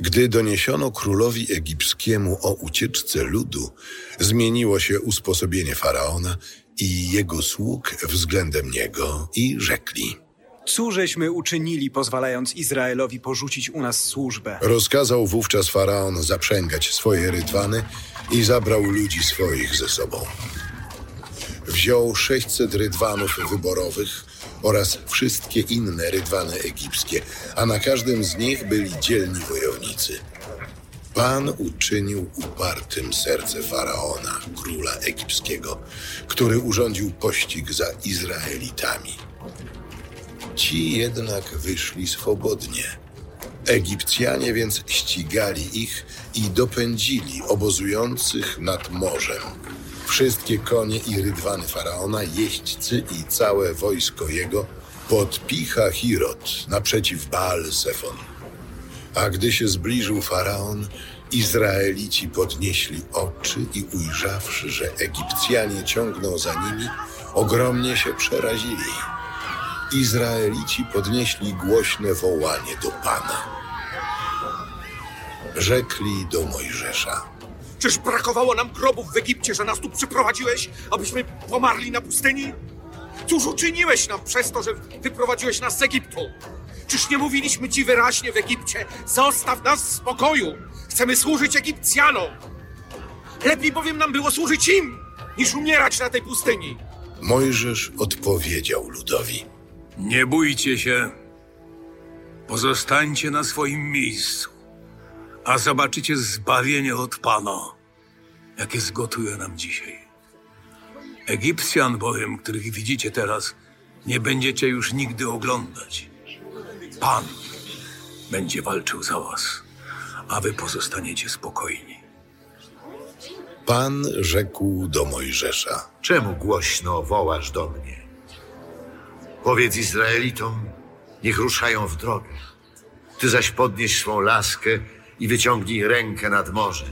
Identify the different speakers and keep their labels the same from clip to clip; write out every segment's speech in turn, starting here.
Speaker 1: Gdy doniesiono królowi egipskiemu o ucieczce ludu, zmieniło się usposobienie faraona i jego sług względem niego i rzekli.
Speaker 2: Cóżeśmy uczynili, pozwalając Izraelowi porzucić u nas służbę?
Speaker 1: Rozkazał wówczas faraon zaprzęgać swoje rydwany i zabrał ludzi swoich ze sobą. Wziął 600 rydwanów wyborowych oraz wszystkie inne rydwany egipskie, a na każdym z nich byli dzielni wojownicy. Pan uczynił upartym serce faraona, króla egipskiego, który urządził pościg za Izraelitami. Ci jednak wyszli swobodnie. Egipcjanie więc ścigali ich i dopędzili obozujących nad morzem. Wszystkie konie i rydwany faraona, jeźdźcy i całe wojsko jego podpicha Hirot naprzeciw Baal Sefon. A gdy się zbliżył faraon, Izraelici podnieśli oczy i ujrzawszy, że Egipcjanie ciągną za nimi, ogromnie się przerazili. Izraelici podnieśli głośne wołanie do Pana. Rzekli do Mojżesza.
Speaker 3: Czyż brakowało nam grobów w Egipcie, że nas tu przyprowadziłeś, abyśmy pomarli na pustyni? Cóż uczyniłeś nam przez to, że wyprowadziłeś nas z Egiptu? Czyż nie mówiliśmy ci wyraźnie w Egipcie, zostaw nas w spokoju, chcemy służyć Egipcjanom? Lepiej bowiem nam było służyć im, niż umierać na tej pustyni.
Speaker 1: Mojżesz odpowiedział ludowi.
Speaker 4: Nie bójcie się. Pozostańcie na swoim miejscu, a zobaczycie zbawienie od Pana, jakie zgotuje nam dzisiaj. Egipcjan bowiem, których widzicie teraz, nie będziecie już nigdy oglądać. Pan będzie walczył za was, a wy pozostaniecie spokojni.
Speaker 1: Pan rzekł do Mojżesza.
Speaker 5: Czemu głośno wołasz do mnie? Powiedz Izraelitom, niech ruszają w drogę. Ty zaś podnieś swą laskę i wyciągnij rękę nad morze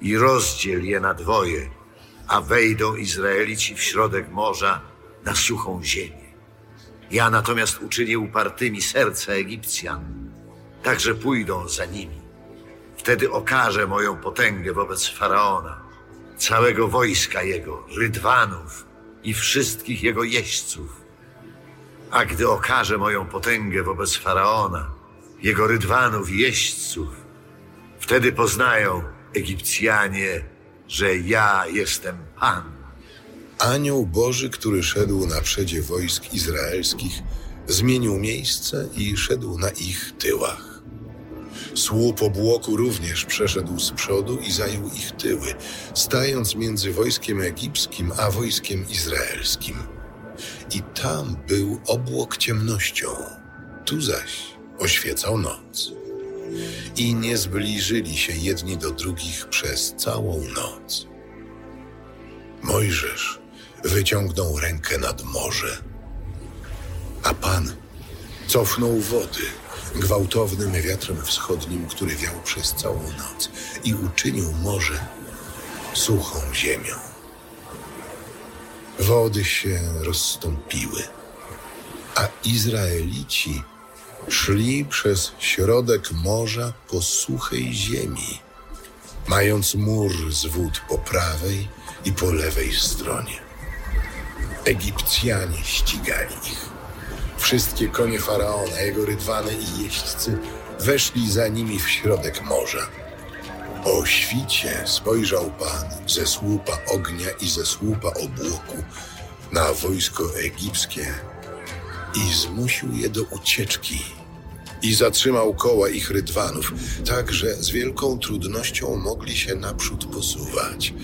Speaker 5: i rozdziel je na dwoje, a wejdą Izraelici w środek morza na suchą ziemię. Ja natomiast uczynię upartymi serca Egipcjan, także pójdą za nimi. Wtedy okażę moją potęgę wobec Faraona, całego wojska jego, rydwanów i wszystkich jego jeźdźców. A gdy okażę moją potęgę wobec Faraona, jego rydwanów i jeźdźców, wtedy poznają Egipcjanie, że ja jestem Pan.
Speaker 1: Anioł Boży, który szedł na przedzie wojsk izraelskich, zmienił miejsce i szedł na ich tyłach. Słup obłoku również przeszedł z przodu i zajął ich tyły, stając między wojskiem egipskim a wojskiem izraelskim. I tam był obłok ciemnością, tu zaś oświecał noc. I nie zbliżyli się jedni do drugich przez całą noc. Mojżesz wyciągnął rękę nad morze, a Pan cofnął wody gwałtownym wiatrem wschodnim, który wiał przez całą noc i uczynił morze suchą ziemią. Wody się rozstąpiły, a Izraelici szli przez środek morza po suchej ziemi, mając mur z wód po prawej i po lewej stronie. Egipcjanie ścigali ich. Wszystkie konie faraona, jego rydwany i jeźdźcy weszli za nimi w środek morza. O świcie spojrzał Pan ze słupa ognia i ze słupa obłoku na wojsko egipskie i zmusił je do ucieczki. I zatrzymał koła ich rydwanów, tak że z wielką trudnością mogli się naprzód posuwać.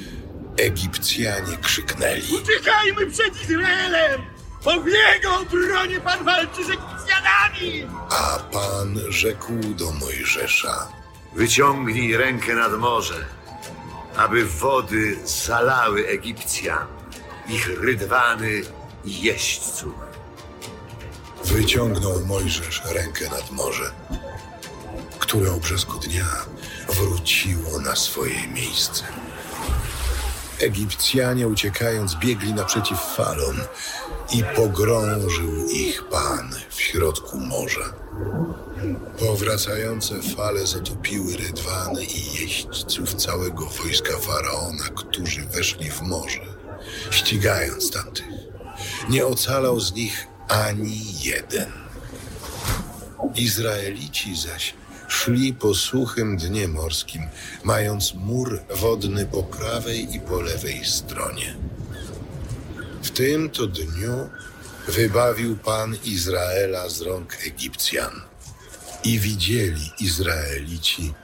Speaker 1: Egipcjanie krzyknęli.
Speaker 3: Uciekajmy przed Izraelem! W jego obronie pan walczy z Egipcjanami!
Speaker 1: A Pan rzekł do Mojżesza:
Speaker 5: Wyciągnij rękę nad morze, aby wody zalały Egipcjan, ich rydwany i jeźdźców.
Speaker 1: Wyciągnął Mojżesz rękę nad morze, które o brzesku dnia wróciło na swoje miejsce. Egipcjanie uciekając biegli naprzeciw falom i pogrążył ich Pan w środku morza. Powracające fale zatopiły rydwany i jeźdźców całego wojska Faraona, którzy weszli w morze, ścigając tamtych. Nie ocalał z nich ani jeden. Izraelici zaś szli po suchym dnie morskim, mając mur wodny po prawej i po lewej stronie. W tym to dniu wybawił Pan Izraela z rąk Egipcjan. I widzieli Izraelici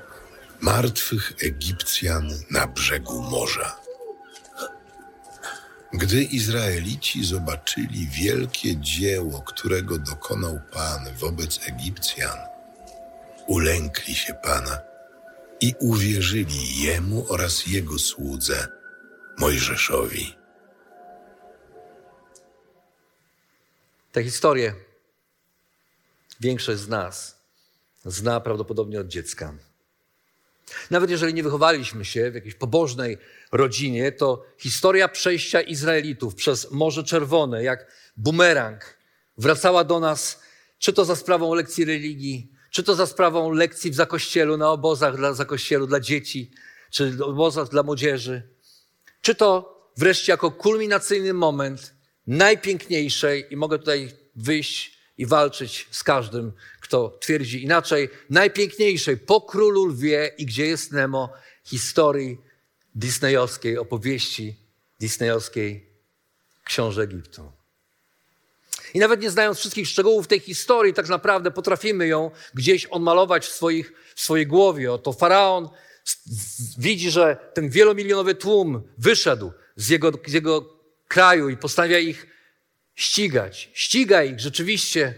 Speaker 1: martwych Egipcjan na brzegu morza. Gdy Izraelici zobaczyli wielkie dzieło, którego dokonał Pan wobec Egipcjan, ulękli się Pana i uwierzyli Jemu oraz Jego słudze, Mojżeszowi.
Speaker 6: Tę historię większość z nas zna prawdopodobnie od dziecka. Nawet jeżeli nie wychowaliśmy się w jakiejś pobożnej rodzinie, to historia przejścia Izraelitów przez Morze Czerwone, jak bumerang, wracała do nas, czy to za sprawą lekcji religii, czy to za sprawą lekcji w zakościelu, na obozach dla zakościelu dla dzieci, czy obozach dla młodzieży, czy to wreszcie jako kulminacyjny moment najpiękniejszej, i mogę tutaj wyjść i walczyć z każdym, kto twierdzi inaczej, najpiękniejszej po królu lwie i gdzie jest Nemo historii disneyowskiej, opowieści disneyowskiej książę Egiptu. I nawet nie znając wszystkich szczegółów tej historii, tak naprawdę potrafimy ją gdzieś odmalować w, swoich, w swojej głowie. Oto faraon widzi, że ten wielomilionowy tłum wyszedł z jego, z jego kraju i postanawia ich ścigać. Ściga ich rzeczywiście,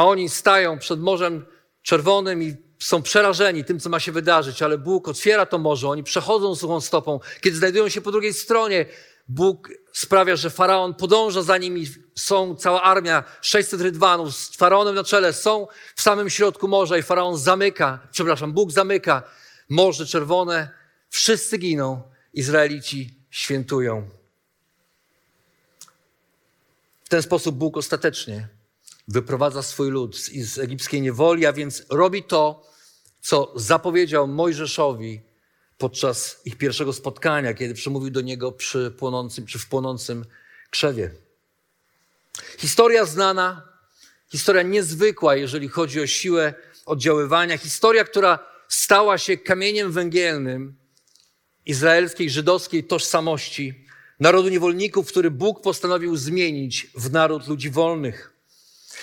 Speaker 6: a oni stają przed Morzem Czerwonym i są przerażeni tym, co ma się wydarzyć, ale Bóg otwiera to morze, oni przechodzą suchą stopą. Kiedy znajdują się po drugiej stronie, Bóg sprawia, że faraon podąża za nimi. Są cała armia, 600 rydwanów z faraonem na czele, są w samym środku morza i faraon zamyka, przepraszam, Bóg zamyka Morze Czerwone. Wszyscy giną, Izraelici świętują. W ten sposób Bóg ostatecznie wyprowadza swój lud z, z egipskiej niewoli, a więc robi to, co zapowiedział Mojżeszowi podczas ich pierwszego spotkania, kiedy przemówił do niego przy płonącym, czy w płonącym krzewie. Historia znana, historia niezwykła, jeżeli chodzi o siłę oddziaływania, historia, która stała się kamieniem węgielnym izraelskiej, żydowskiej tożsamości, narodu niewolników, który Bóg postanowił zmienić w naród ludzi wolnych.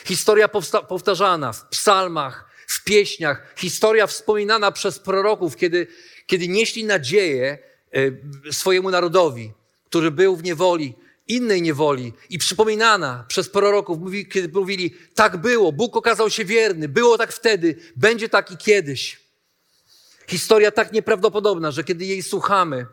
Speaker 6: Historia powtarzana w psalmach, w pieśniach, historia wspominana przez proroków, kiedy, kiedy nieśli nadzieję e, swojemu narodowi, który był w niewoli, innej niewoli i przypominana przez proroków, kiedy mówili, tak było, Bóg okazał się wierny, było tak wtedy, będzie tak i kiedyś. Historia tak nieprawdopodobna, że kiedy jej słuchamy,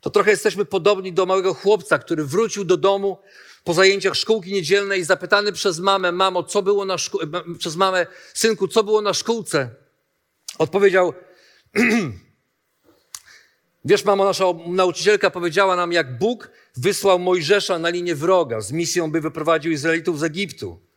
Speaker 6: to trochę jesteśmy podobni do małego chłopca, który wrócił do domu po zajęciach szkółki niedzielnej, zapytany przez mamę, mamo, co było na szkół... przez mamę, synku, co było na szkółce? Odpowiedział, wiesz, mamo, nasza nauczycielka powiedziała nam, jak Bóg wysłał Mojżesza na linię wroga z misją, by wyprowadził Izraelitów z Egiptu.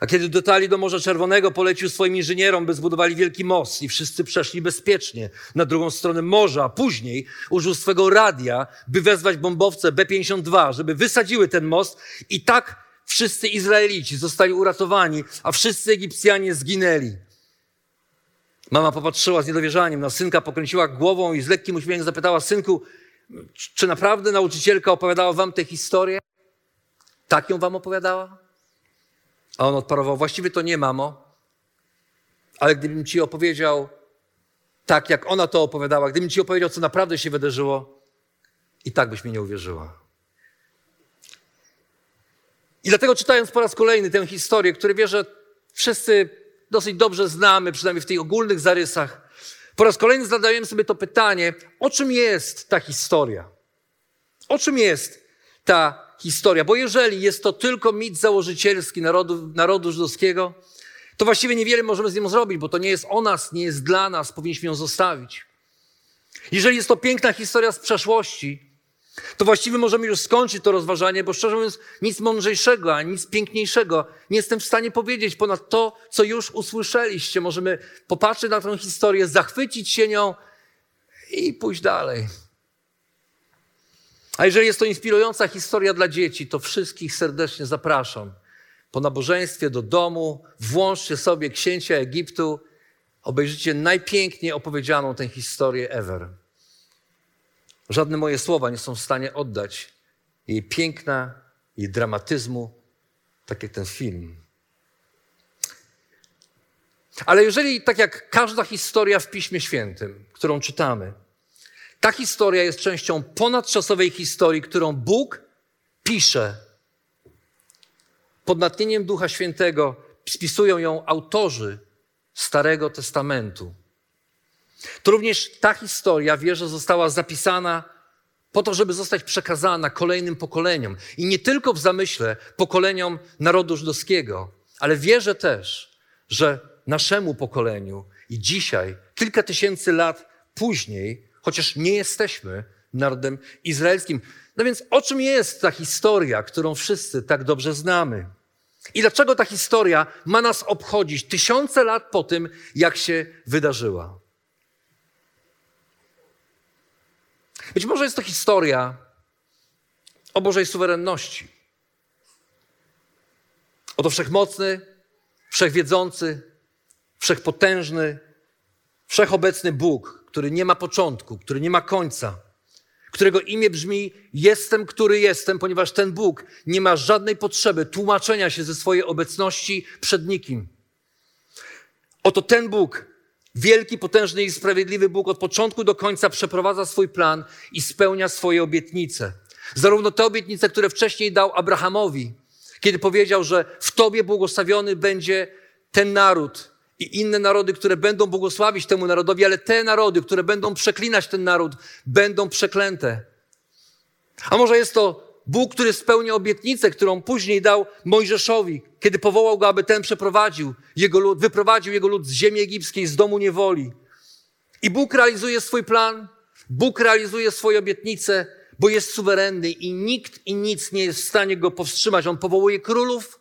Speaker 6: A kiedy dotarli do Morza Czerwonego, polecił swoim inżynierom, by zbudowali wielki most i wszyscy przeszli bezpiecznie na drugą stronę morza, później użył swego radia, by wezwać bombowce B-52, żeby wysadziły ten most i tak wszyscy Izraelici zostali uratowani, a wszyscy Egipcjanie zginęli. Mama popatrzyła z niedowierzaniem na synka, pokręciła głową i z lekkim uśmiechem zapytała, synku, czy naprawdę nauczycielka opowiadała wam tę historię? Tak ją wam opowiadała? A on odparował, właściwie to nie, mamo, ale gdybym ci opowiedział tak, jak ona to opowiadała, gdybym ci opowiedział, co naprawdę się wydarzyło, i tak byś mi nie uwierzyła. I dlatego czytając po raz kolejny tę historię, którą wierzę wszyscy dosyć dobrze znamy, przynajmniej w tych ogólnych zarysach, po raz kolejny zadajemy sobie to pytanie, o czym jest ta historia? O czym jest ta historia? Bo jeżeli jest to tylko mit założycielski narodu, narodu żydowskiego, to właściwie niewiele możemy z nim zrobić, bo to nie jest o nas, nie jest dla nas, powinniśmy ją zostawić. Jeżeli jest to piękna historia z przeszłości, to właściwie możemy już skończyć to rozważanie, bo szczerze mówiąc, nic mądrzejszego, ani nic piękniejszego nie jestem w stanie powiedzieć ponad to, co już usłyszeliście. Możemy popatrzeć na tę historię, zachwycić się nią i pójść dalej. A jeżeli jest to inspirująca historia dla dzieci, to wszystkich serdecznie zapraszam. Po nabożeństwie do domu włączcie sobie księcia Egiptu, obejrzycie najpiękniej opowiedzianą tę historię ever. Żadne moje słowa nie są w stanie oddać jej piękna, jej dramatyzmu, tak jak ten film. Ale jeżeli, tak jak każda historia w Piśmie Świętym, którą czytamy, ta historia jest częścią ponadczasowej historii, którą Bóg pisze pod natchnieniem Ducha Świętego, spisują ją autorzy Starego Testamentu to również ta historia, wierzę, została zapisana po to, żeby zostać przekazana kolejnym pokoleniom. I nie tylko w zamyśle pokoleniom narodu żydowskiego, ale wierzę też, że naszemu pokoleniu i dzisiaj, kilka tysięcy lat później, chociaż nie jesteśmy narodem izraelskim. No więc o czym jest ta historia, którą wszyscy tak dobrze znamy? I dlaczego ta historia ma nas obchodzić tysiące lat po tym, jak się wydarzyła? Być może jest to historia o Bożej suwerenności. Oto wszechmocny, wszechwiedzący, wszechpotężny, wszechobecny Bóg, który nie ma początku, który nie ma końca, którego imię brzmi Jestem, który jestem, ponieważ ten Bóg nie ma żadnej potrzeby tłumaczenia się ze swojej obecności przed nikim. Oto ten Bóg Wielki, potężny i sprawiedliwy Bóg od początku do końca przeprowadza swój plan i spełnia swoje obietnice. Zarówno te obietnice, które wcześniej dał Abrahamowi, kiedy powiedział, że w Tobie błogosławiony będzie ten naród i inne narody, które będą błogosławić temu narodowi, ale te narody, które będą przeklinać ten naród, będą przeklęte. A może jest to Bóg, który spełnia obietnicę, którą później dał Mojżeszowi, kiedy powołał go, aby ten przeprowadził jego lud, wyprowadził jego lud z ziemi egipskiej, z domu niewoli. I Bóg realizuje swój plan, Bóg realizuje swoje obietnice, bo jest suwerenny i nikt i nic nie jest w stanie go powstrzymać. On powołuje królów,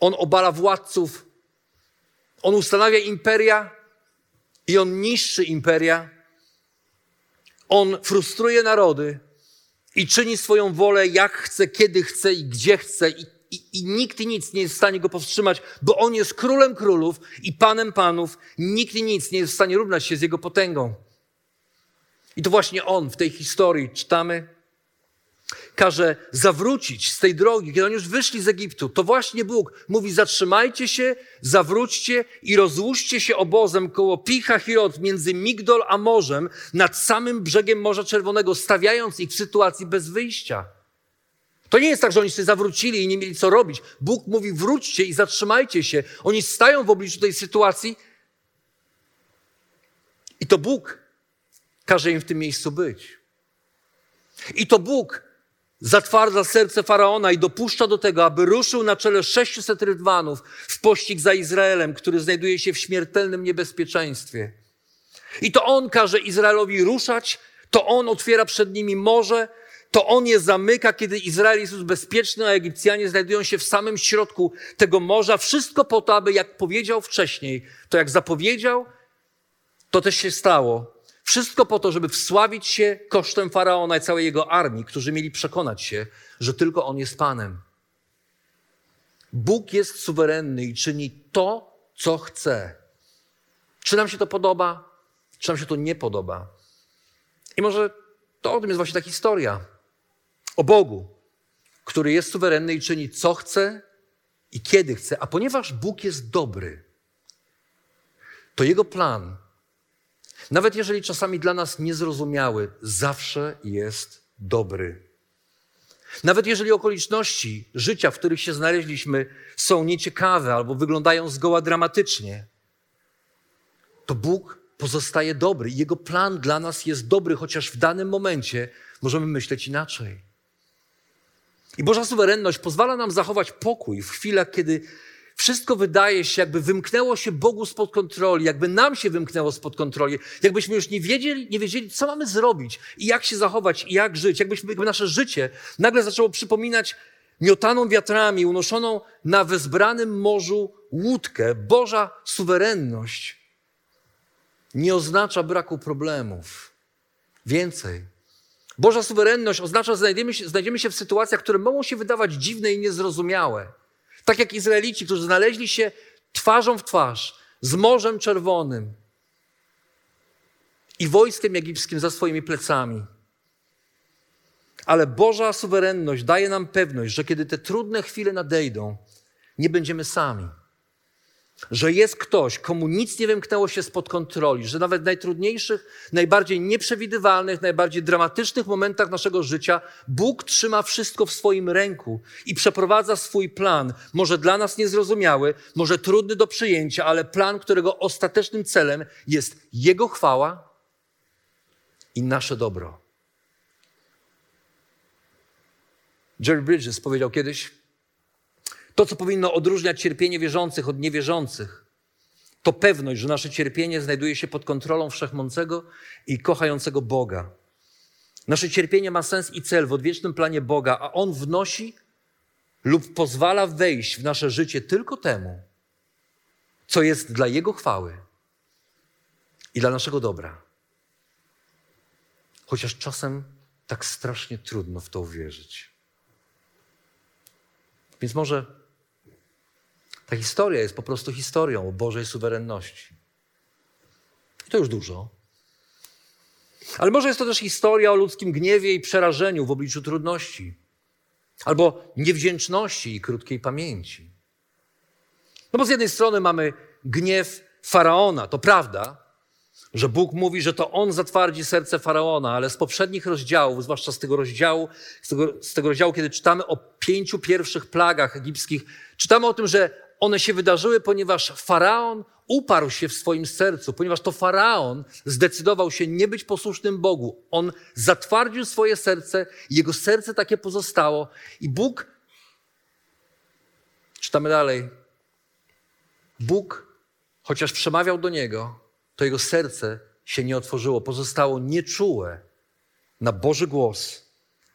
Speaker 6: on obala władców, on ustanawia imperia i on niszczy imperia. On frustruje narody, i czyni swoją wolę jak chce, kiedy chce i gdzie chce i, i, i nikt i nic nie jest w stanie go powstrzymać, bo on jest królem królów i panem panów. Nikt i nic nie jest w stanie równać się z jego potęgą. I to właśnie on w tej historii czytamy, każe zawrócić z tej drogi, kiedy oni już wyszli z Egiptu, to właśnie Bóg mówi: zatrzymajcie się, zawróćcie i rozłóżcie się obozem koło Picha Hirot między Migdol a morzem nad samym brzegiem Morza Czerwonego, stawiając ich w sytuacji bez wyjścia. To nie jest tak, że oni się zawrócili i nie mieli co robić. Bóg mówi: wróćcie i zatrzymajcie się. Oni stają w obliczu tej sytuacji i to Bóg każe im w tym miejscu być. I to Bóg zatwardza serce faraona i dopuszcza do tego, aby ruszył na czele 600 rydwanów w pościg za Izraelem, który znajduje się w śmiertelnym niebezpieczeństwie. I to on każe Izraelowi ruszać, to on otwiera przed nimi morze, to on je zamyka, kiedy Izrael jest już bezpieczny, a Egipcjanie znajdują się w samym środku tego morza. Wszystko po to, aby, jak powiedział wcześniej, to jak zapowiedział, to też się stało wszystko po to, żeby wsławić się kosztem faraona i całej jego armii, którzy mieli przekonać się, że tylko on jest Panem. Bóg jest suwerenny i czyni to, co chce. Czy nam się to podoba, czy nam się to nie podoba. I może to o tym jest właśnie ta historia. O Bogu, który jest suwerenny i czyni co chce i kiedy chce. A ponieważ Bóg jest dobry, to jego plan nawet jeżeli czasami dla nas niezrozumiały, zawsze jest dobry. Nawet jeżeli okoliczności życia, w których się znaleźliśmy, są nieciekawe albo wyglądają zgoła dramatycznie, to Bóg pozostaje dobry. Jego plan dla nas jest dobry, chociaż w danym momencie możemy myśleć inaczej. I Boża suwerenność pozwala nam zachować pokój w chwilach, kiedy wszystko wydaje się, jakby wymknęło się Bogu spod kontroli, jakby nam się wymknęło spod kontroli, jakbyśmy już nie wiedzieli, nie wiedzieli, co mamy zrobić i jak się zachować i jak żyć, jakbyśmy, jakby nasze życie nagle zaczęło przypominać miotaną wiatrami, unoszoną na wezbranym morzu łódkę. Boża suwerenność nie oznacza braku problemów. Więcej. Boża suwerenność oznacza, że znajdziemy się, znajdziemy się w sytuacjach, które mogą się wydawać dziwne i niezrozumiałe. Tak jak Izraelici, którzy znaleźli się twarzą w twarz z Morzem Czerwonym i wojskiem egipskim za swoimi plecami. Ale Boża suwerenność daje nam pewność, że kiedy te trudne chwile nadejdą, nie będziemy sami że jest ktoś, komu nic nie wymknęło się spod kontroli, że nawet w najtrudniejszych, najbardziej nieprzewidywalnych, najbardziej dramatycznych momentach naszego życia Bóg trzyma wszystko w swoim ręku i przeprowadza swój plan, może dla nas niezrozumiały, może trudny do przyjęcia, ale plan, którego ostatecznym celem jest Jego chwała i nasze dobro. Jerry Bridges powiedział kiedyś, to, co powinno odróżniać cierpienie wierzących od niewierzących, to pewność, że nasze cierpienie znajduje się pod kontrolą wszechmącego i kochającego Boga. Nasze cierpienie ma sens i cel w odwiecznym planie Boga, a On wnosi lub pozwala wejść w nasze życie tylko temu, co jest dla Jego chwały i dla naszego dobra. Chociaż czasem tak strasznie trudno w to uwierzyć. Więc może ta historia jest po prostu historią o Bożej suwerenności. I to już dużo. Ale może jest to też historia o ludzkim gniewie i przerażeniu w obliczu trudności, albo niewdzięczności i krótkiej pamięci. No bo z jednej strony mamy gniew faraona, to prawda, że Bóg mówi, że to On zatwardzi serce faraona, ale z poprzednich rozdziałów, zwłaszcza z tego rozdziału, z tego, z tego rozdziału, kiedy czytamy o pięciu pierwszych plagach egipskich, czytamy o tym, że one się wydarzyły, ponieważ faraon uparł się w swoim sercu, ponieważ to faraon zdecydował się nie być posłusznym Bogu. On zatwardził swoje serce, jego serce takie pozostało i Bóg, czytamy dalej, Bóg, chociaż przemawiał do niego, to jego serce się nie otworzyło, pozostało nieczułe na Boży głos,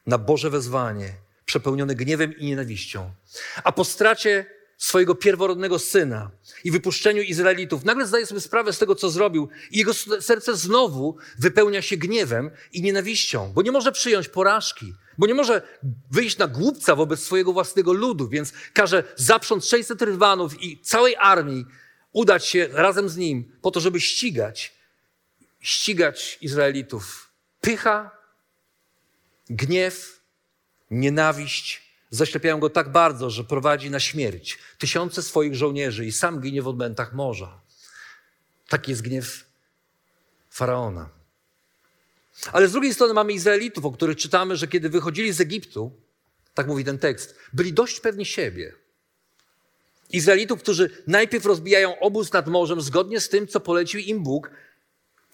Speaker 6: na Boże wezwanie, przepełnione gniewem i nienawiścią. A po stracie swojego pierworodnego syna i wypuszczeniu Izraelitów, nagle zdaje sobie sprawę z tego, co zrobił, i jego serce znowu wypełnia się gniewem i nienawiścią, bo nie może przyjąć porażki, bo nie może wyjść na głupca wobec swojego własnego ludu, więc każe zaprząc 600 rydwanów i całej armii udać się razem z nim po to, żeby ścigać, ścigać Izraelitów. Pycha, gniew, nienawiść, zaślepiają go tak bardzo, że prowadzi na śmierć tysiące swoich żołnierzy i sam ginie w odmętach morza. Taki jest gniew faraona. Ale z drugiej strony mamy Izraelitów, o których czytamy, że kiedy wychodzili z Egiptu, tak mówi ten tekst, byli dość pewni siebie. Izraelitów, którzy najpierw rozbijają obóz nad morzem zgodnie z tym, co polecił im Bóg,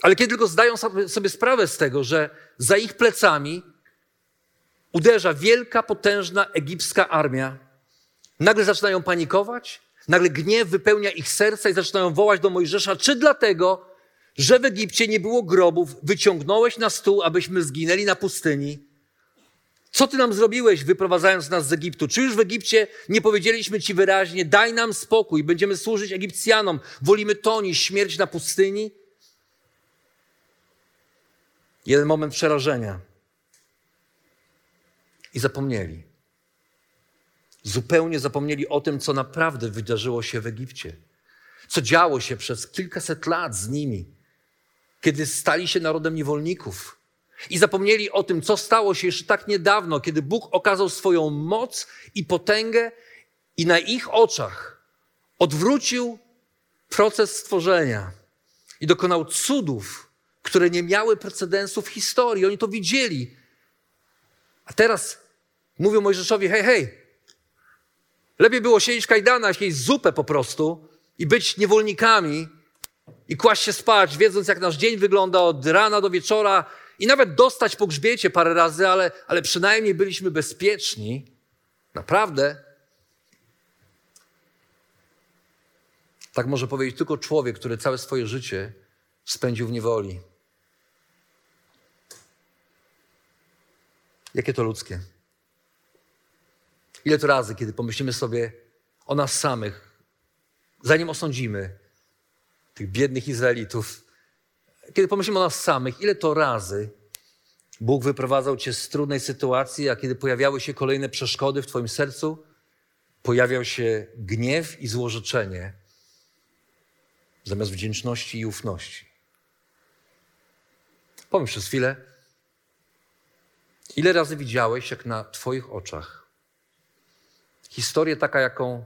Speaker 6: ale kiedy tylko zdają sobie sprawę z tego, że za ich plecami uderza wielka, potężna egipska armia. Nagle zaczynają panikować, nagle gniew wypełnia ich serca i zaczynają wołać do Mojżesza, czy dlatego, że w Egipcie nie było grobów, wyciągnąłeś na stół, abyśmy zginęli na pustyni? Co ty nam zrobiłeś, wyprowadzając nas z Egiptu? Czy już w Egipcie nie powiedzieliśmy ci wyraźnie, daj nam spokój, będziemy służyć Egipcjanom, wolimy to niż śmierć na pustyni? Jeden moment przerażenia i zapomnieli. Zupełnie zapomnieli o tym, co naprawdę wydarzyło się w Egipcie. Co działo się przez kilkaset lat z nimi, kiedy stali się narodem niewolników. I zapomnieli o tym, co stało się jeszcze tak niedawno, kiedy Bóg okazał swoją moc i potęgę i na ich oczach odwrócił proces stworzenia i dokonał cudów, które nie miały precedensu w historii. Oni to widzieli. A teraz mówią Mojżeszowi, hej, hej, lepiej było siedzieć w kajdanach, jeść zupę po prostu i być niewolnikami i kłaść się spać, wiedząc jak nasz dzień wygląda od rana do wieczora i nawet dostać po grzbiecie parę razy, ale, ale przynajmniej byliśmy bezpieczni. Naprawdę. Tak może powiedzieć tylko człowiek, który całe swoje życie spędził w niewoli. Jakie to ludzkie. Ile to razy, kiedy pomyślimy sobie o nas samych, zanim osądzimy tych biednych Izraelitów, kiedy pomyślimy o nas samych, ile to razy Bóg wyprowadzał cię z trudnej sytuacji, a kiedy pojawiały się kolejne przeszkody w twoim sercu, pojawiał się gniew i złożyczenie zamiast wdzięczności i ufności. Pomyśl przez chwilę, ile razy widziałeś, jak na twoich oczach historię taka, jaką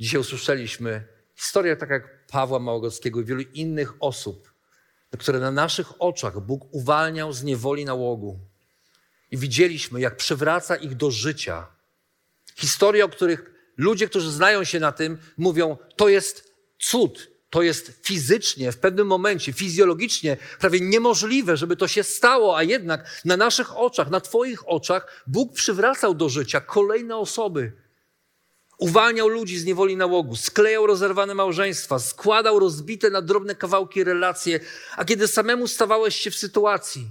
Speaker 6: dzisiaj usłyszeliśmy, historia taka jak Pawła Małogockiego i wielu innych osób, które na naszych oczach Bóg uwalniał z niewoli nałogu. I widzieliśmy, jak przywraca ich do życia. Historie, o których ludzie, którzy znają się na tym, mówią, to jest cud, to jest fizycznie, w pewnym momencie, fizjologicznie prawie niemożliwe, żeby to się stało, a jednak na naszych oczach, na Twoich oczach Bóg przywracał do życia kolejne osoby. Uwalniał ludzi z niewoli nałogu, sklejał rozerwane małżeństwa, składał rozbite na drobne kawałki relacje, a kiedy samemu stawałeś się w sytuacji,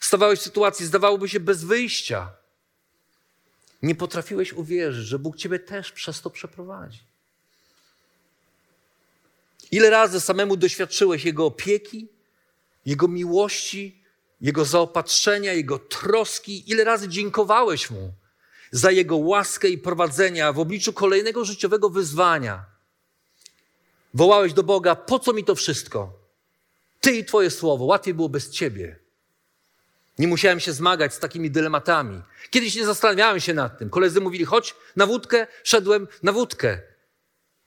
Speaker 6: stawałeś w sytuacji, zdawałoby się bez wyjścia, nie potrafiłeś uwierzyć, że Bóg ciebie też przez to przeprowadzi. Ile razy samemu doświadczyłeś Jego opieki, Jego miłości, Jego zaopatrzenia, Jego troski? Ile razy dziękowałeś Mu za Jego łaskę i prowadzenia w obliczu kolejnego życiowego wyzwania? Wołałeś do Boga, po co mi to wszystko? Ty i Twoje słowo, łatwiej było bez Ciebie. Nie musiałem się zmagać z takimi dylematami. Kiedyś nie zastanawiałem się nad tym. Koledzy mówili, chodź na wódkę, szedłem na wódkę.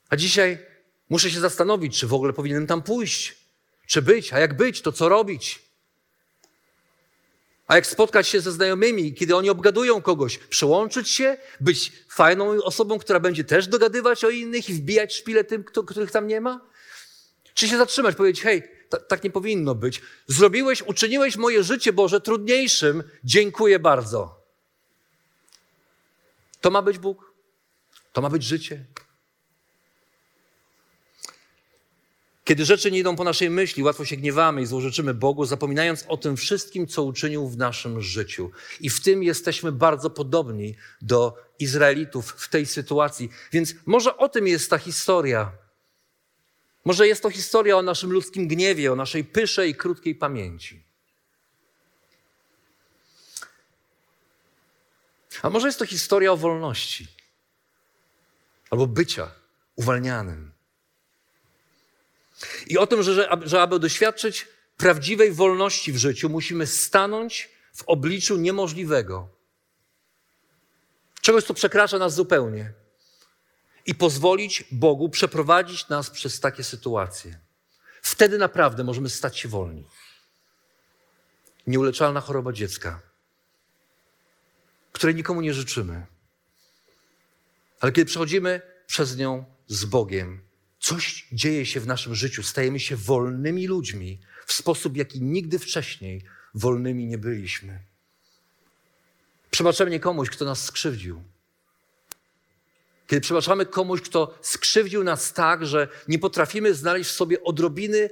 Speaker 6: A dzisiaj Muszę się zastanowić, czy w ogóle powinienem tam pójść, czy być, a jak być, to co robić. A jak spotkać się ze znajomymi, kiedy oni obgadują kogoś, przełączyć się, być fajną osobą, która będzie też dogadywać o innych i wbijać szpile tym, kto, których tam nie ma? Czy się zatrzymać, powiedzieć, hej, tak nie powinno być. Zrobiłeś, uczyniłeś moje życie, Boże, trudniejszym. Dziękuję bardzo. To ma być Bóg? To ma być życie? Kiedy rzeczy nie idą po naszej myśli, łatwo się gniewamy i złożyczymy Bogu, zapominając o tym wszystkim, co uczynił w naszym życiu. I w tym jesteśmy bardzo podobni do Izraelitów w tej sytuacji. Więc może o tym jest ta historia. Może jest to historia o naszym ludzkim gniewie, o naszej pysze i krótkiej pamięci. A może jest to historia o wolności albo bycia uwalnianym. I o tym, że, że aby doświadczyć prawdziwej wolności w życiu, musimy stanąć w obliczu niemożliwego. Czegoś, co przekracza nas zupełnie. I pozwolić Bogu przeprowadzić nas przez takie sytuacje. Wtedy naprawdę możemy stać się wolni. Nieuleczalna choroba dziecka, której nikomu nie życzymy. Ale kiedy przechodzimy przez nią z Bogiem, Coś dzieje się w naszym życiu, stajemy się wolnymi ludźmi w sposób, jaki nigdy wcześniej wolnymi nie byliśmy. Przebaczamy komuś, kto nas skrzywdził. Kiedy przebaczamy komuś, kto skrzywdził nas tak, że nie potrafimy znaleźć w sobie odrobiny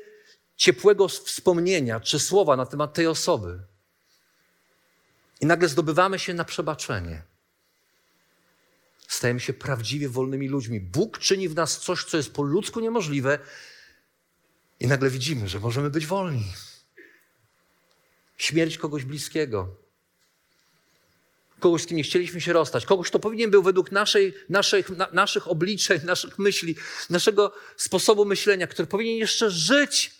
Speaker 6: ciepłego wspomnienia czy słowa na temat tej osoby. I nagle zdobywamy się na przebaczenie stajemy się prawdziwie wolnymi ludźmi. Bóg czyni w nas coś, co jest po ludzku niemożliwe, i nagle widzimy, że możemy być wolni. Śmierć kogoś bliskiego, kogoś, z kim nie chcieliśmy się rozstać, kogoś, kto powinien był według naszej, naszych, na, naszych obliczeń, naszych myśli, naszego sposobu myślenia, który powinien jeszcze żyć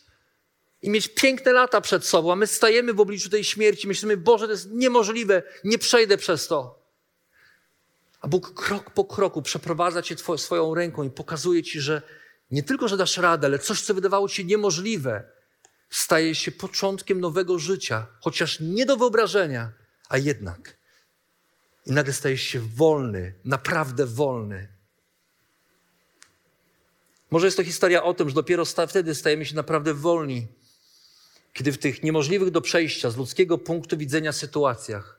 Speaker 6: i mieć piękne lata przed sobą, a my stajemy w obliczu tej śmierci, myślimy, Boże, to jest niemożliwe, nie przejdę przez to. A Bóg krok po kroku przeprowadza cię twoją, swoją ręką i pokazuje ci, że nie tylko, że dasz radę, ale coś, co wydawało ci niemożliwe, staje się początkiem nowego życia, chociaż nie do wyobrażenia, a jednak. i nagle stajesz się wolny, naprawdę wolny. Może jest to historia o tym, że dopiero wtedy stajemy się naprawdę wolni, kiedy w tych niemożliwych do przejścia z ludzkiego punktu widzenia sytuacjach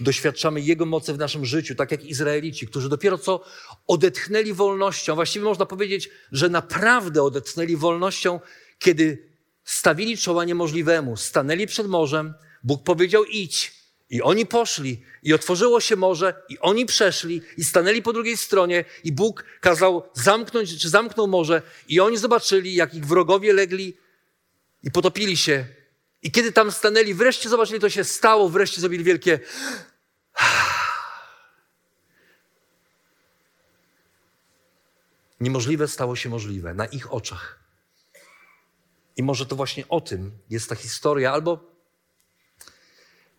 Speaker 6: doświadczamy Jego mocy w naszym życiu, tak jak Izraelici, którzy dopiero co odetchnęli wolnością. Właściwie można powiedzieć, że naprawdę odetchnęli wolnością, kiedy stawili czoła niemożliwemu, stanęli przed morzem, Bóg powiedział idź. I oni poszli, i otworzyło się morze, i oni przeszli, i stanęli po drugiej stronie, i Bóg kazał zamknąć, czy zamknął morze, i oni zobaczyli, jak ich wrogowie legli i potopili się. I kiedy tam stanęli, wreszcie zobaczyli, to się stało, wreszcie zrobili wielkie. Niemożliwe stało się możliwe na ich oczach. I może to właśnie o tym jest ta historia, albo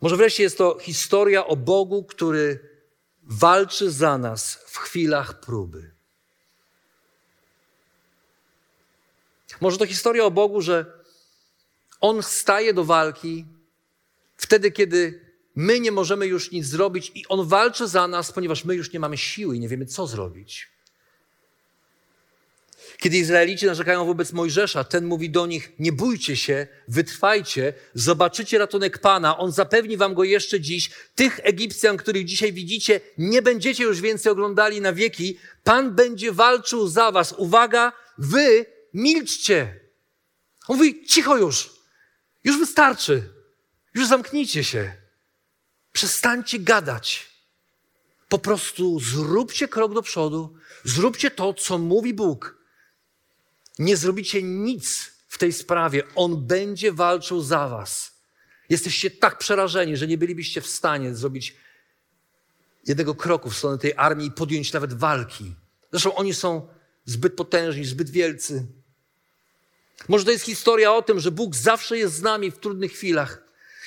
Speaker 6: może wreszcie jest to historia o Bogu, który walczy za nas w chwilach próby. Może to historia o Bogu, że On staje do walki wtedy, kiedy my nie możemy już nic zrobić, i On walczy za nas, ponieważ my już nie mamy siły i nie wiemy, co zrobić. Kiedy Izraelici narzekają wobec Mojżesza, ten mówi do nich: Nie bójcie się, wytrwajcie, zobaczycie ratunek Pana, on zapewni wam go jeszcze dziś. Tych Egipcjan, których dzisiaj widzicie, nie będziecie już więcej oglądali na wieki. Pan będzie walczył za was. Uwaga, wy milczcie. On mówi: Cicho już, już wystarczy, już zamknijcie się, przestańcie gadać. Po prostu zróbcie krok do przodu, zróbcie to, co mówi Bóg nie zrobicie nic w tej sprawie, on będzie walczył za was. Jesteście tak przerażeni, że nie bylibyście w stanie zrobić jednego kroku w stronę tej armii i podjąć nawet walki. Zresztą oni są zbyt potężni, zbyt wielcy. Może to jest historia o tym, że Bóg zawsze jest z nami w trudnych chwilach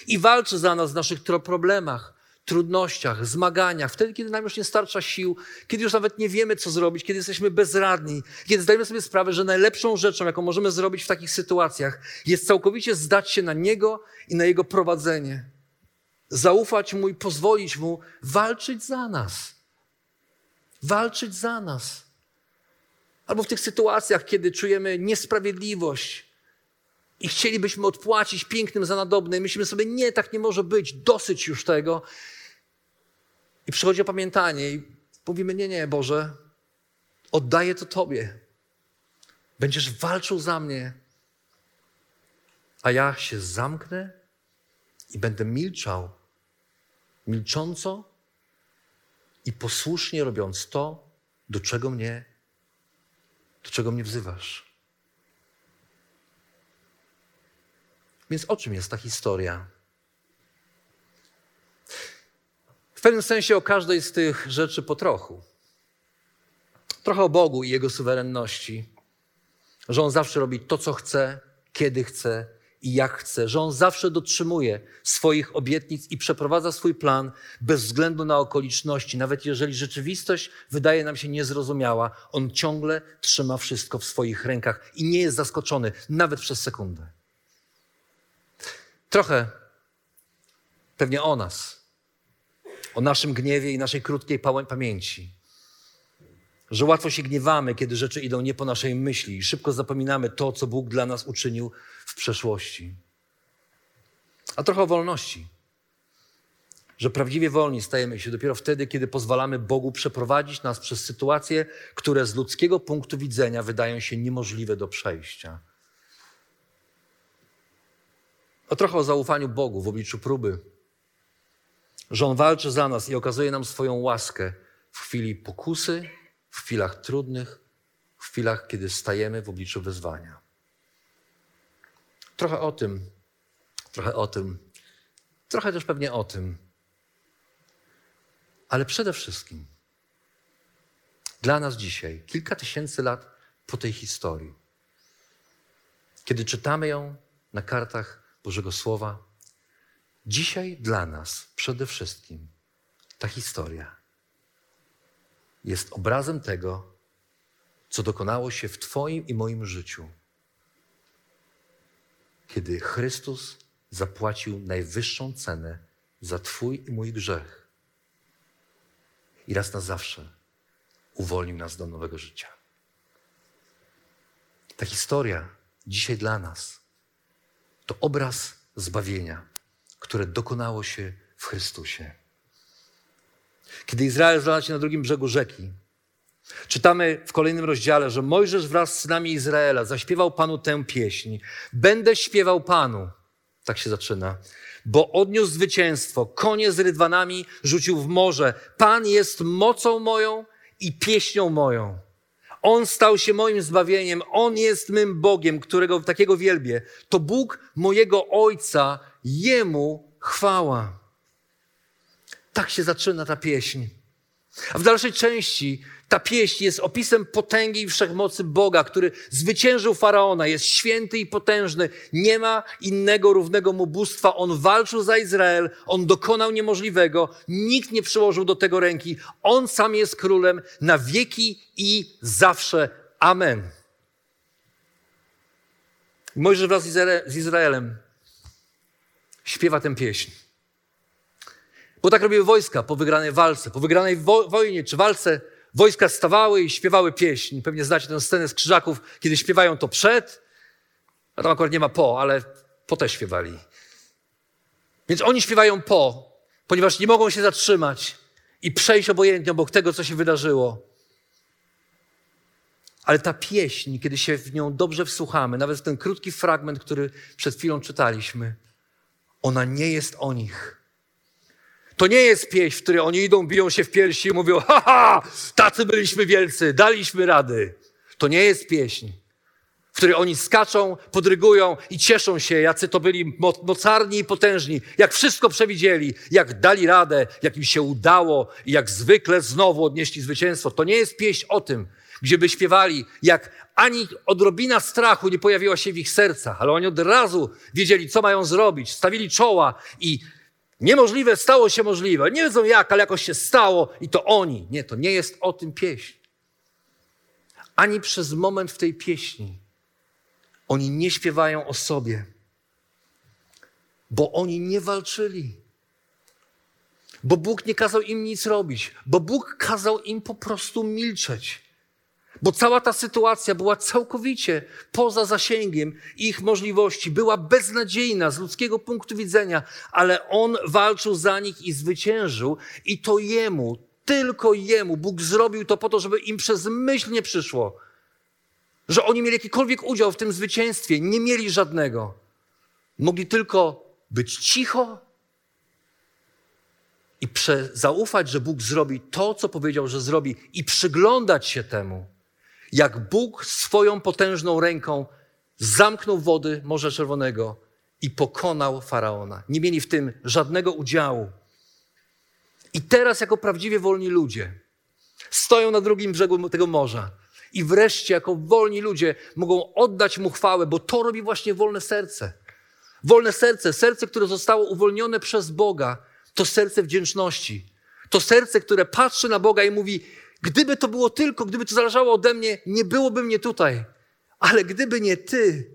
Speaker 6: i walczy za nas w naszych problemach, trudnościach, zmaganiach, wtedy, kiedy nam już nie starcza sił, kiedy już nawet nie wiemy, co zrobić, kiedy jesteśmy bezradni, kiedy zdajemy sobie sprawę, że najlepszą rzeczą, jaką możemy zrobić w takich sytuacjach, jest całkowicie zdać się na Niego i na Jego prowadzenie. Zaufać Mu i pozwolić Mu walczyć za nas. Walczyć za nas. Albo w tych sytuacjach, kiedy czujemy niesprawiedliwość, i chcielibyśmy odpłacić pięknym za nadobne. Myślimy sobie, nie, tak nie może być, dosyć już tego. I przychodzi opamiętanie i mówimy, nie, nie, Boże, oddaję to Tobie. Będziesz walczył za mnie, a ja się zamknę i będę milczał, milcząco i posłusznie robiąc to, do czego mnie, do czego mnie wzywasz. Więc o czym jest ta historia? W pewnym sensie o każdej z tych rzeczy po trochu. Trochę o Bogu i Jego suwerenności, że On zawsze robi to, co chce, kiedy chce i jak chce, że On zawsze dotrzymuje swoich obietnic i przeprowadza swój plan bez względu na okoliczności. Nawet jeżeli rzeczywistość wydaje nam się niezrozumiała, On ciągle trzyma wszystko w swoich rękach i nie jest zaskoczony nawet przez sekundę. Trochę pewnie o nas, o naszym gniewie i naszej krótkiej pamięci. Że łatwo się gniewamy, kiedy rzeczy idą nie po naszej myśli i szybko zapominamy to, co Bóg dla nas uczynił w przeszłości. A trochę o wolności. Że prawdziwie wolni stajemy się dopiero wtedy, kiedy pozwalamy Bogu przeprowadzić nas przez sytuacje, które z ludzkiego punktu widzenia wydają się niemożliwe do przejścia. O trochę o zaufaniu Bogu w obliczu próby. Że On walczy za nas i okazuje nam swoją łaskę w chwili pokusy, w chwilach trudnych, w chwilach, kiedy stajemy w obliczu wyzwania. Trochę o tym, trochę o tym, trochę też pewnie o tym, ale przede wszystkim dla nas dzisiaj, kilka tysięcy lat po tej historii, kiedy czytamy ją na kartach Bożego Słowa. Dzisiaj dla nas przede wszystkim ta historia jest obrazem tego, co dokonało się w Twoim i moim życiu, kiedy Chrystus zapłacił najwyższą cenę za Twój i mój grzech. i raz na zawsze uwolnił nas do nowego życia. Ta historia dzisiaj dla nas to obraz zbawienia, które dokonało się w Chrystusie. Kiedy Izrael znalazł się na drugim brzegu rzeki, czytamy w kolejnym rozdziale, że Mojżesz wraz z synami Izraela zaśpiewał Panu tę pieśń. Będę śpiewał Panu. Tak się zaczyna. Bo odniósł zwycięstwo, konie z rydwanami rzucił w morze. Pan jest mocą moją i pieśnią moją. On stał się moim zbawieniem, On jest mym Bogiem, którego takiego wielbię. To Bóg mojego Ojca, Jemu chwała. Tak się zaczyna ta pieśń. A w dalszej części ta pieśń jest opisem potęgi i wszechmocy Boga, który zwyciężył faraona, jest święty i potężny. Nie ma innego równego mu bóstwa. On walczył za Izrael, on dokonał niemożliwego, nikt nie przyłożył do tego ręki. On sam jest królem na wieki i zawsze. Amen. Mojżesz wraz z Izraelem śpiewa tę pieśń. Bo tak robiły wojska po wygranej walce, po wygranej wo wojnie czy walce. Wojska stawały i śpiewały pieśń. Pewnie znacie tę scenę z krzyżaków, kiedy śpiewają to przed, a tam akurat nie ma po, ale po też śpiewali. Więc oni śpiewają po, ponieważ nie mogą się zatrzymać i przejść obojętnie obok tego, co się wydarzyło. Ale ta pieśń, kiedy się w nią dobrze wsłuchamy, nawet ten krótki fragment, który przed chwilą czytaliśmy, ona nie jest o nich. To nie jest pieśń, w której oni idą, biją się w piersi i mówią: Haha, tacy byliśmy wielcy, daliśmy rady. To nie jest pieśń, w której oni skaczą, podrygują i cieszą się, jacy to byli mocarni i potężni, jak wszystko przewidzieli, jak dali radę, jak im się udało i jak zwykle znowu odnieśli zwycięstwo. To nie jest pieśń o tym, gdzie by śpiewali, jak ani odrobina strachu nie pojawiła się w ich sercach, ale oni od razu wiedzieli, co mają zrobić, stawili czoła i Niemożliwe stało się możliwe. Nie wiedzą jak, ale jakoś się stało i to oni. Nie, to nie jest o tym pieśń. Ani przez moment w tej pieśni oni nie śpiewają o sobie, bo oni nie walczyli. Bo Bóg nie kazał im nic robić, bo Bóg kazał im po prostu milczeć. Bo cała ta sytuacja była całkowicie poza zasięgiem ich możliwości, była beznadziejna z ludzkiego punktu widzenia, ale on walczył za nich i zwyciężył, i to jemu, tylko jemu, Bóg zrobił to po to, żeby im przez myśl nie przyszło, że oni mieli jakikolwiek udział w tym zwycięstwie. Nie mieli żadnego. Mogli tylko być cicho i zaufać, że Bóg zrobi to, co powiedział, że zrobi, i przyglądać się temu jak Bóg swoją potężną ręką zamknął wody Morza Czerwonego i pokonał faraona. Nie mieli w tym żadnego udziału. I teraz, jako prawdziwie wolni ludzie, stoją na drugim brzegu tego morza. I wreszcie, jako wolni ludzie, mogą oddać mu chwałę, bo to robi właśnie wolne serce. Wolne serce, serce, które zostało uwolnione przez Boga, to serce wdzięczności. To serce, które patrzy na Boga i mówi: Gdyby to było tylko, gdyby to zależało ode mnie, nie byłoby mnie tutaj. Ale gdyby nie Ty,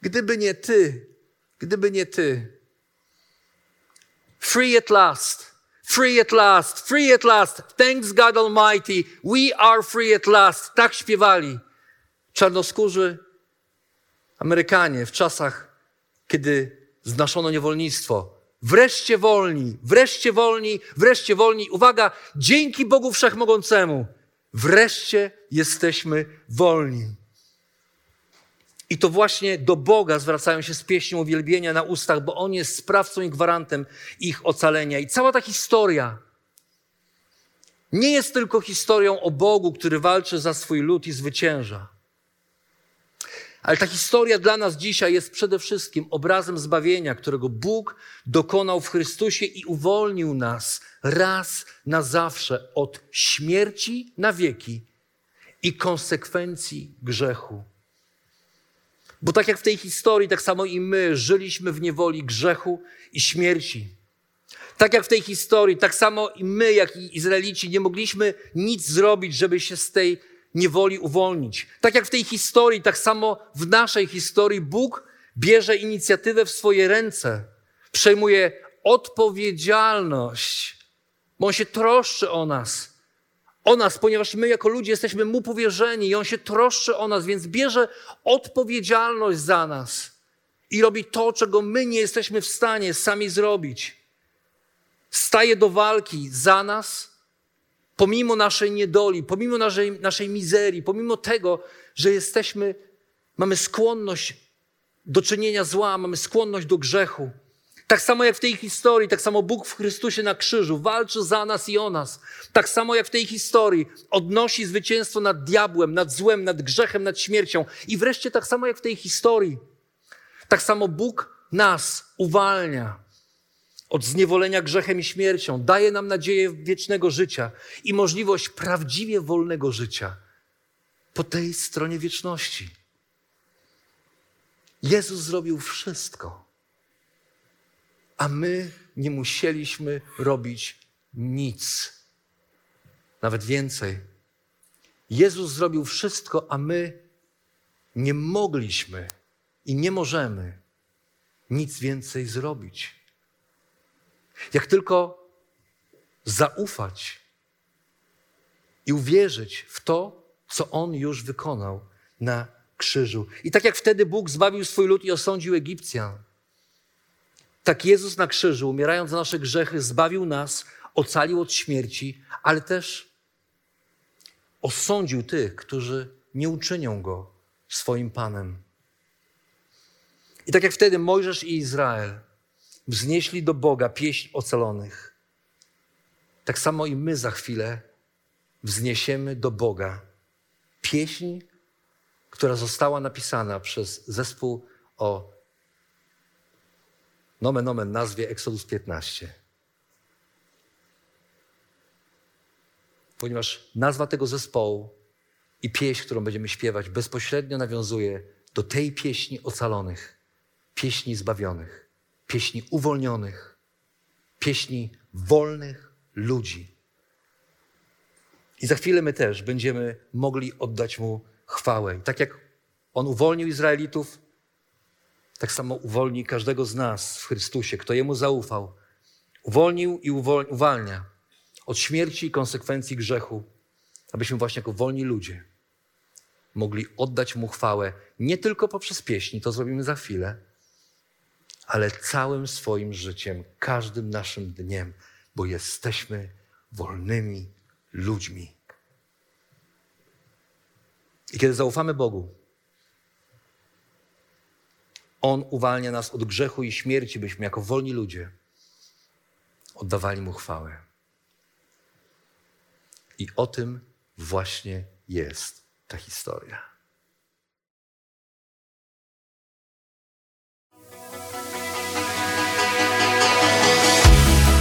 Speaker 6: gdyby nie Ty, gdyby nie Ty. Free at last. Free at last, free at last. Thanks God Almighty. We are free at last. Tak śpiewali czarnoskórzy Amerykanie w czasach, kiedy znoszono niewolnictwo. Wreszcie wolni, wreszcie wolni, wreszcie wolni. Uwaga, dzięki Bogu Wszechmogącemu, wreszcie jesteśmy wolni. I to właśnie do Boga zwracają się z pieśnią uwielbienia na ustach, bo On jest sprawcą i gwarantem ich ocalenia. I cała ta historia nie jest tylko historią o Bogu, który walczy za swój lud i zwycięża. Ale ta historia dla nas dzisiaj jest przede wszystkim obrazem zbawienia, którego Bóg dokonał w Chrystusie i uwolnił nas raz na zawsze od śmierci na wieki i konsekwencji grzechu. Bo tak jak w tej historii, tak samo i my żyliśmy w niewoli grzechu i śmierci. Tak jak w tej historii, tak samo i my, jak i Izraelici, nie mogliśmy nic zrobić, żeby się z tej niewoli uwolnić. Tak jak w tej historii, tak samo w naszej historii Bóg bierze inicjatywę w swoje ręce, przejmuje odpowiedzialność, bo On się troszczy o nas. o nas, ponieważ my jako ludzie jesteśmy mu powierzeni i on się troszczy o nas, więc bierze odpowiedzialność za nas i robi to, czego my nie jesteśmy w stanie sami zrobić. Staje do walki za nas, pomimo naszej niedoli, pomimo naszej, naszej mizerii, pomimo tego, że jesteśmy, mamy skłonność do czynienia zła, mamy skłonność do grzechu. Tak samo jak w tej historii, tak samo Bóg w Chrystusie na krzyżu walczy za nas i o nas. Tak samo jak w tej historii odnosi zwycięstwo nad diabłem, nad złem, nad grzechem, nad śmiercią. I wreszcie tak samo jak w tej historii, tak samo Bóg nas uwalnia od zniewolenia grzechem i śmiercią, daje nam nadzieję wiecznego życia i możliwość prawdziwie wolnego życia po tej stronie wieczności. Jezus zrobił wszystko, a my nie musieliśmy robić nic. Nawet więcej. Jezus zrobił wszystko, a my nie mogliśmy i nie możemy nic więcej zrobić. Jak tylko zaufać i uwierzyć w to, co On już wykonał na krzyżu. I tak jak wtedy Bóg zbawił swój lud i osądził Egipcjan, tak Jezus na krzyżu, umierając za nasze grzechy, zbawił nas, ocalił od śmierci, ale też osądził tych, którzy nie uczynią Go swoim Panem. I tak jak wtedy Mojżesz i Izrael wznieśli do Boga pieśń ocalonych, tak samo i my za chwilę wzniesiemy do Boga pieśń, która została napisana przez zespół o nomen omen nazwie Exodus 15. Ponieważ nazwa tego zespołu i pieśń, którą będziemy śpiewać, bezpośrednio nawiązuje do tej pieśni ocalonych, pieśni zbawionych, pieśni uwolnionych, pieśni wolnych ludzi. I za chwilę my też będziemy mogli oddać Mu chwałę. Tak jak On uwolnił Izraelitów, tak samo uwolni każdego z nas w Chrystusie, kto Jemu zaufał. Uwolnił i uwalnia od śmierci i konsekwencji grzechu, abyśmy właśnie jako wolni ludzie mogli oddać Mu chwałę nie tylko poprzez pieśni, to zrobimy za chwilę, ale całym swoim życiem, każdym naszym dniem, bo jesteśmy wolnymi ludźmi. I kiedy zaufamy Bogu, On uwalnia nas od grzechu i śmierci, byśmy jako wolni ludzie oddawali Mu chwałę. I o tym właśnie jest ta historia.